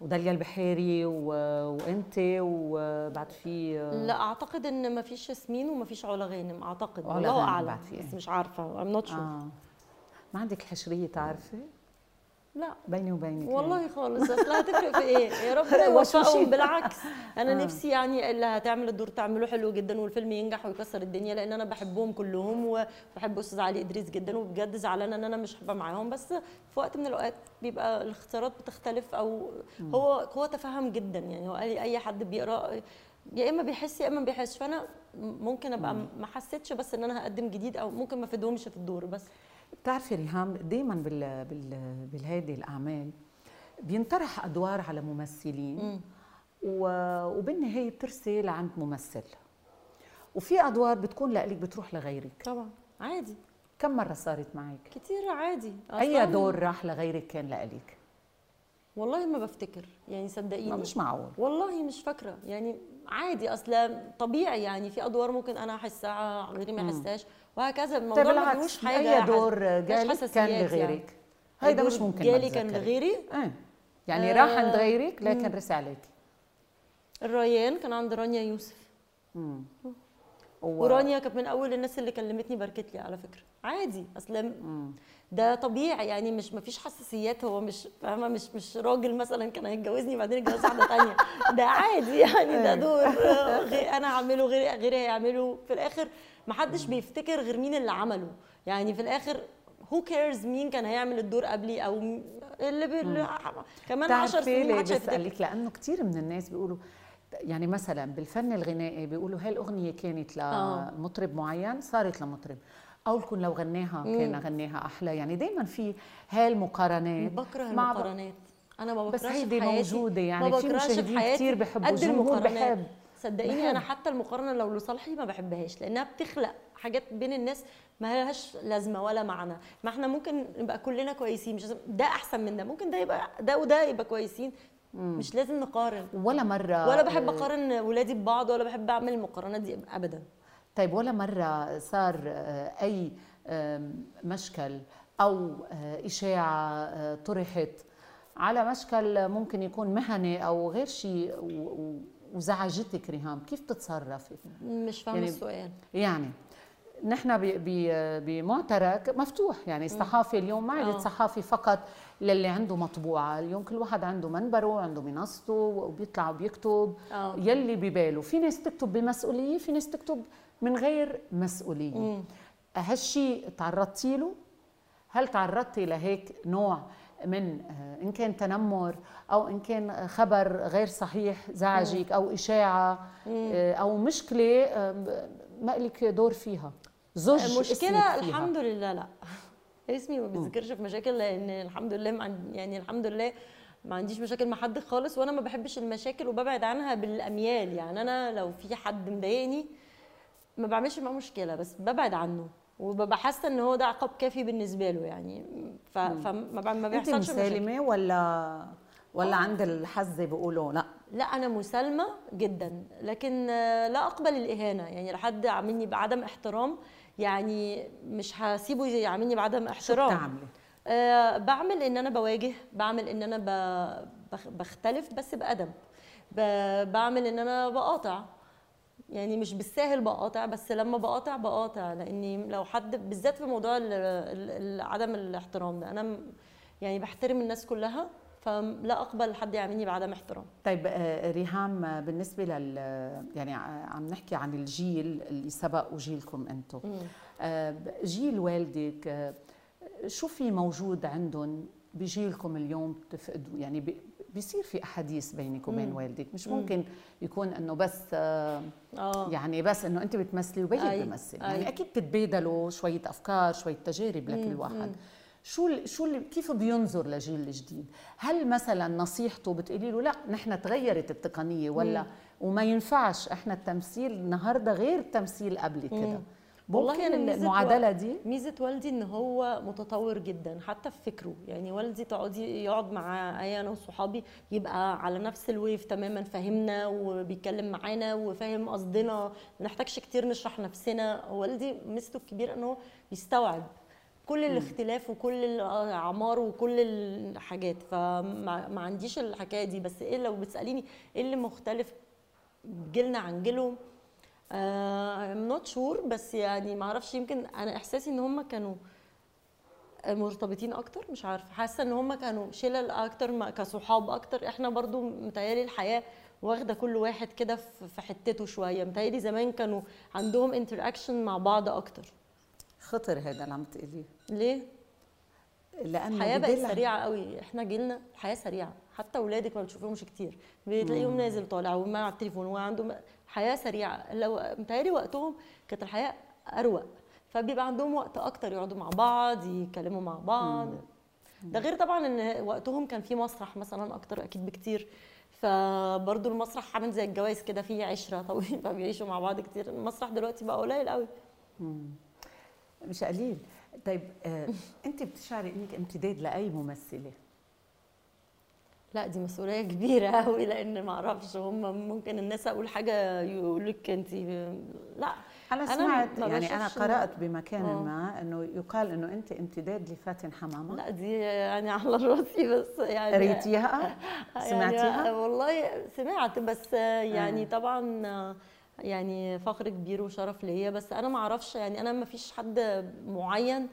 وداليا البحيري و... وإنت وبعد في لا أعتقد إن ما فيش ياسمين وما فيش علا غانم أعتقد. غانم أعلم في بس إيه؟ مش عارفة I'm not آه. ما عندك الحشريه تعرفي؟ لا. بيني وبينك والله خالص. أصل هتفرق في إيه. يا <laughs> رب. يوفقهم بالعكس. أنا آه. نفسي يعني اللي هتعمل الدور تعمله حلو جدا والفيلم ينجح ويكسر الدنيا لأن أنا بحبهم كلهم وبحب أستاذ علي إدريس جدا وبجد زعلانة إن أنا مش هبقى معاهم. بس في وقت من الأوقات بيبقى الاختيارات بتختلف أو هو هو تفهم جدا يعني. هو أي حد بيقرأ يا إما بيحس يا إما ما بيحسش. فأنا ممكن أبقى ما حسيتش بس إن أنا هقدم جديد أو ممكن ما أفيدهمش في الدور بس. بتعرفي ريهام دايما بال... بال... بالهيدي الأعمال بينطرح أدوار على ممثلين مم. و... وبالنهاية بترسي لعند ممثل. وفي أدوار بتكون لك بتروح لغيرك. طبعا عادي. كم مرة صارت معك؟ كتير عادي. أي أصلاً دور راح لغيرك كان لك والله ما بفتكر يعني صدقيني. ما مش معقول. والله مش فاكرة يعني عادي. اصل طبيعي يعني في أدوار ممكن أنا أحسها غيري ما يحسهاش وهكذا الموضوع طيب ما فيهوش حاجة اي حس- دور جالك كان لغيرك؟ يعني. هيدا مش ممكن جالي كان. لغيري؟ إيه. يعني آه، راح عند غيرك لكن رسي عليك الريان كان عند رانيا يوسف. و... ورانيا كانت من أول الناس اللي كلمتني باركت لي على فكرة. عادي أصل ده طبيعي يعني مش ما فيش حساسيات هو مش فاهمة؟ مش مش راجل مثلا كان هيتجوزني بعدين يتجوز واحدة ثانية ده عادي يعني ده <laughs> دور آه، أنا هعمله غيري غيري هيعمله. في الآخر ما حدش بيفتكر غير مين اللي عمله. يعني في الآخر who cares مين كان هيعمل الدور قبلي أو اللي بي... كمان 10 بتعرفي سنين ليه ما حدش هيفتكر لأنه كثير من الناس بيقولوا يعني مثلا بالفن الغنائي بيقولوا هاي الأغنية كانت آه. لمطرب معين صارت لمطرب. أو لكم لو غناها كان غناها أحلى. يعني دايما في هاي المقارنات بكره المقارنات. أنا ما بس بكرهش هيدي في حياتي. موجودة. يعني في مشاهدين كتير بحبوا، الجمهور بحب. صدقيني. أنا حتى المقارنة لو لصالحي ما بحبهاش لأنها بتخلق حاجات بين الناس ما لهاش لازمة ولا معنى. ما إحنا ممكن نبقى كلنا كويسين مش لازم ده أحسن من ده. ممكن ده يبقى ده وده يبقى كويسين. مش لازم نقارن. ولا مرة ولا بحب أقارن ولادي ببعض ولا بحب أعمل المقارنات دي ابدا. طيب ولا مرة صار آه، أي آم، مشكل أو آه، إشاعة آه، طرحت على مشكل ممكن يكون مهني أو غير شيء وزعجتك ريهام كيف تتصرفي؟ مش فاهمة يعني- السؤال يعني نحن بمعترك مفتوح يعني الصحافي اليوم ما عادت آه. صحافي فقط للي عنده مطبوعة اليوم كل واحد عنده منبره عنده منصته وبيطلع وبيكتب آه. يلي بباله في ناس تكتب بمسؤولية في ناس تكتب من غير مسؤولية هالشي تعرضتي له هل تعرضتي لهيك نوع من آه، إن كان تنمر أو إن كان خبر غير صحيح زعجك أو إشاعة آه، أو مشكلة آه، ما لك دور فيها. زوج فيها. الحمد لله لا. اسمي ما بيذكرش في مشاكل لأن الحمد لله يعني الحمد لله ما عنديش مشاكل مع حد خالص وأنا ما بحبش المشاكل وببعد عنها بالأميال. يعني أنا لو في حد مضايقني ما بعملش معاه مشكلة بس ببعد عنه. وببقى حاسة إن هو ده عقاب كافي بالنسبة له يعني. ف... فما ما أنت بيحصلش مشاكل. مسالمة ولا ولا عند الحظ بيقولوا لا؟ لا أنا مسالمة جدا لكن آه، لا أقبل الإهانة. يعني لو حد عاملني بعدم احترام يعني مش هسيبه يعاملني بعدم شو احترام. بتعملي؟ أه بعمل إن أنا بواجه بعمل إن أنا ب- بختلف بس بأدب. ب- بعمل إن أنا بقاطع. يعني مش بالساهل بقاطع بس لما بقاطع بقاطع لإني لو حد بالذات في موضوع عدم الاحترام ده أنا يعني بحترم الناس كلها فلا أقبل حد يعاملني بعدم احترام. طيب آه، ريهام بالنسبة لل يعني عم نحكي عن الجيل اللي سبق وجيلكم أنتم آه، جيل والدك آه، شو في موجود عندهم بيجي لكم اليوم بتفقدوا يعني بيصير في أحاديث بينك وبين مم. والدك مش مم. ممكن يكون إنه بس آه، آه يعني بس إنه أنت بتمثلي وبيك بيمثل. يعني أكيد بتتبادلوا شوية أفكار شوية تجارب لكل واحد مم. شو شو ال- كيف بينظر لجيل الجديد هل مثلا نصيحته بتقولي له لا نحن تغيرت التقنية ولا مم. وما ينفعش إحنا التمثيل النهارده غير التمثيل قبل كده ممكن ميزة المعادلة دي ميزة والدي إن هو متطور جدا حتى في فكره. يعني والدي تقعدي يقعد مع اي أنا وصحابي يبقى على نفس ال wave تماما فاهمنا وبيتكلم معانا وفاهم قصدنا. ما نحتاجش كتير نشرح نفسنا. والدي ميزته الكبيرة إن هو بيستوعب كل الاختلاف وكل الأعمار وكل الحاجات. فما ما عنديش الحكاية دي. بس إيه لو بتسأليني إيه اللي مختلف جيلنا عن جيلهم I'm not sure بس يعني ما أعرفش يمكن أنا إحساسي إن هم كانوا مرتبطين أكتر مش عارفة. حاسة إن هم كانوا شلل أكتر كصحاب أكتر. إحنا برضو متهيألي الحياة واخدة كل واحد كده في حتته شوية. متهيألي زمان كانوا عندهم انتر مع بعض أكتر. خطر هذا اللي عم تقوليه. ليه؟ لأنه الحياة بقت سريعة قوي. إحنا جيلنا الحياة سريعة. حتى أولادك ما بتشوفهمش كتير. بتلاقيهم نازل طالع وما على التليفون وعنده حياة سريعة. لو متهيألي وقتهم كانت الحياة أروق. فبيبقى عندهم وقت أكتر يقعدوا مع بعض يتكلموا مع بعض. ده غير طبعا إن وقتهم كان في مسرح مثلا أكتر أكيد بكتير. فبرضه المسرح عامل زي الجواز كده فيه عشرة <laughs> طويله فبيعيشوا مع بعض كتير. المسرح دلوقتي بقى قليل قوي. مش قليل. طيب آه <laughs> أنت بتشعري إنك امتداد لأي ممثلة؟ لا دي مسؤولية كبيرة قوي لأن ما أعرفش هم ممكن الناس أقول حاجة يقول لك أنت. لا أنا أنا سمعت ما يعني أنا قرأت بمكان آه. ما إنه يقال إنه أنت امتداد لفاتن حمامة. لا دي يعني على رأسي بس يعني قريتيها؟ <laughs> سمعتيها؟ يعني والله سمعت بس يعني طبعا يعني فخر كبير وشرف ليا بس أنا ما أعرفش يعني أنا ما فيش حد معين آه،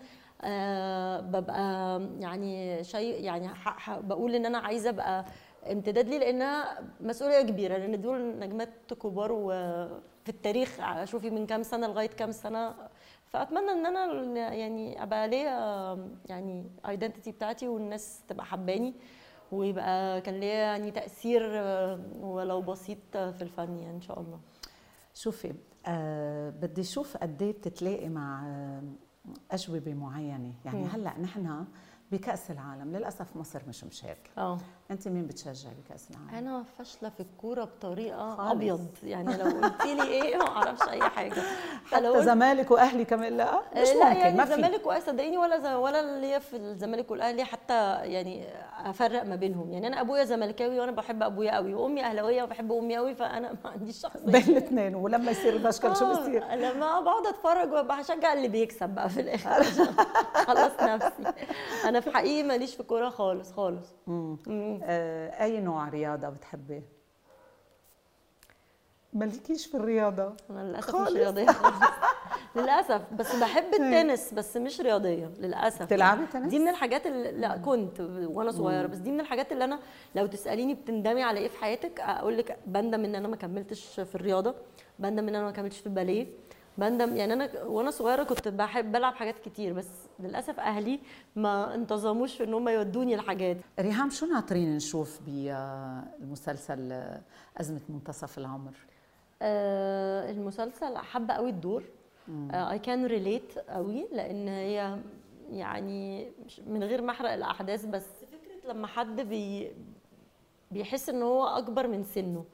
ببقى يعني شيء يعني بقول إن أنا عايزة أبقى امتداد لي لأنها مسؤولية كبيرة لأن دول نجمات كبار وفي التاريخ شوفي من كام سنة لغاية كام سنة. فأتمنى إن أنا يعني أبقى ليا يعني ايدنتيتي بتاعتي والناس تبقى حباني ويبقى كان ليا يعني تأثير آه، ولو بسيط في الفن يعني إن شاء الله. شوفي آه بدي أشوف قد إيه بتتلاقي مع آه، أجوبة معينة. يعني مم. هلأ نحن بكأس العالم للأسف مصر مش مشاركة. آه. أنت مين بتشجعي بكاس العالم أنا فاشلة في الكورة بطريقة خالص. أبيض. يعني لو قلت لي إيه ما أعرفش أي حاجة. <laughs> حتى زمالك وأهلي كمان لا. مش لا ممكن يعني ما في. الزمالك وأهلي صدقيني ولا ولا اللي هي في الزمالك والأهلي حتى يعني أفرق ما بينهم. يعني أنا أبويا زملكاوي وأنا بحب أبويا قوي وأمي أهلاوية وبحب أمي قوي فأنا ما عنديش شخصية. <laughs> بين الاثنين ولما يصير المشكل شو آه، بصير لما بقعد أتفرج وأبقى هشجع اللي بيكسب بقى في الآخر. <laughs> خلاص نفسي. أنا في حقيقي ماليش في كورة خالص خالص. آه أي نوع رياضة بتحبي؟ مالكيش في الرياضة. أنا للأسف خالص. مش رياضية. خالص <laughs> للأسف. بس بحب التنس بس مش رياضية. للأسف تلعبي تنس؟ دي من الحاجات اللي لا كنت وأنا صغيرة. بس دي من الحاجات اللي أنا لو تسأليني بتندمي على إيه في حياتك أقول لك بندم إن أنا ما كملتش في الرياضة بندم إن أنا ما كملتش في الباليه. بندم. يعني أنا وأنا صغيرة كنت بحب بلعب حاجات كتير بس للأسف أهلي ما انتظموش في إن هم يودوني الحاجات ريهام شو ناطرين نشوف بالمسلسل أزمة منتصف العمر؟ آه، المسلسل حابة قوي الدور. I can relate قوي لأن هي يعني من غير ما أحرق الأحداث بس فكرة لما حد بي بيحس إن هو أكبر من سنه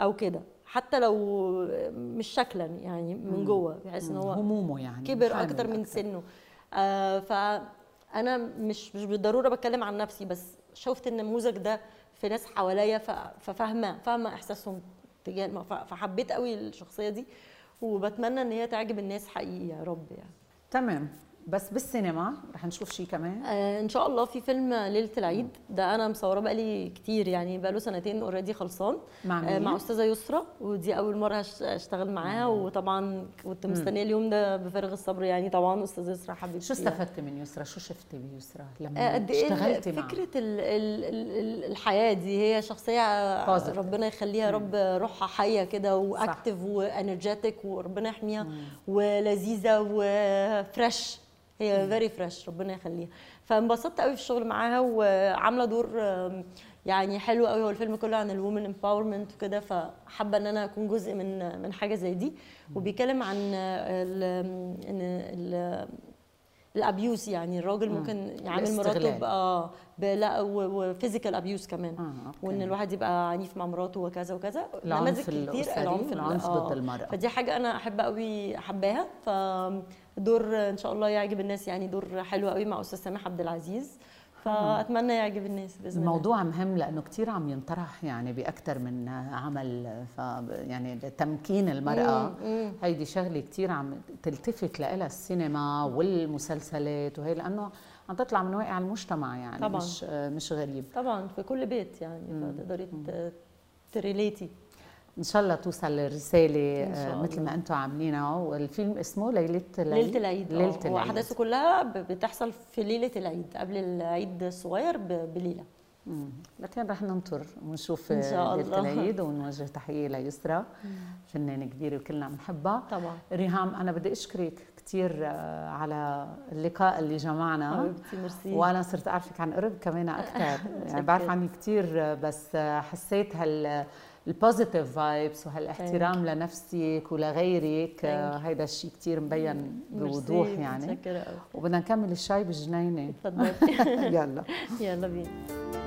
أو كده. حتى لو مش شكلا يعني من جوه بيحس إن هو همومه يعني كبر أكتر من سنه. آه فأنا مش مش بالضرورة بتكلم عن نفسي بس شفت النموذج ده في ناس حواليا ففاهمة فاهمة إحساسهم تجاه فحبيت قوي الشخصية دي وبتمنى إن هي تعجب الناس حقيقي يا رب يعني. تمام. بس بالسينما رح نشوف شيء كمان؟ آه إن شاء الله في فيلم ليلة العيد. ده أنا مصورة بقالي كتير يعني بقاله سنتين already خلصان. مع آه مين؟ مع أستاذة يسرا ودي أول مرة اشتغل معاها. وطبعا كنت مستنية اليوم ده بفارغ الصبر يعني طبعا أستاذة يسرا حبيبتي. شو استفدتي من يسرا؟ شو شفتي بيسرا آه، لما قد إيه اشتغلتي معها؟ فكرة ال ال ال الحياة دي هي شخصية positive. ربنا يخليها رب روحها حية كده و active و energetic وربنا يحميها ولذيذة و fresh. هي very fresh ربنا يخليها. فانبسطت قوي في الشغل معاها وعاملة دور يعني حلو قوي هو الفيلم كله عن ال women empowerment وكده فحابة إن أنا أكون جزء من من حاجة زي دي. وبيتكلم عن ال إن ال ال abuse يعني الراجل ممكن يعامل مراته آه لا و physical abuse كمان. آه، okay. وإن الواحد يبقى عنيف مع مراته وكذا وكذا. نماذج كتير العنف العنف آه. ضد المرأة. فدي حاجة أنا أحب قوي حباها. فدور إن شاء الله يعجب الناس يعني دور حلو قوي مع أستاذ سامح عبد العزيز. فأتمنى يعجب الناس بإذن الله. الموضوع مهم لأنه كثير عم ينطرح يعني باكثر من عمل ف يعني تمكين المرأة. هيدي شغلة كثير عم تلتفت لها السينما والمسلسلات وهي لأنه عم تطلع من واقع المجتمع يعني طبعاً. مش مش غريب. طبعا في كل بيت يعني فتقدري تريليتي. إن شاء الله توصل الرساله آه، مثل. ما أنتم عاملينها. والفيلم اسمه ليلة ليلة العيد. ليلة آه، العيد واحداثه كلها بتحصل في ليلة العيد قبل العيد الصغير بليلة. مم. لكن رح ننطر ونشوف إن شاء ليلة الله. العيد <laughs> ونوجه تحية ليسرى. فنانة كبيرة وكلنا بنحبها. طبعا. ريهام أنا بدي أشكرك كثير على اللقاء اللي جمعنا. ميرسي. وأنا صرت أعرفك عن قرب كمان أكثر <laughs> يعني بعرف عنك كثير بس حسيت هال ال positive vibes وهالاحترام لنفسك ولغيرك. هيدا الشيء كثير مبين بوضوح يعني. وبدنا نكمل الشاي بالجنينه اتفضلي <laughs> يلا. يلا بينا.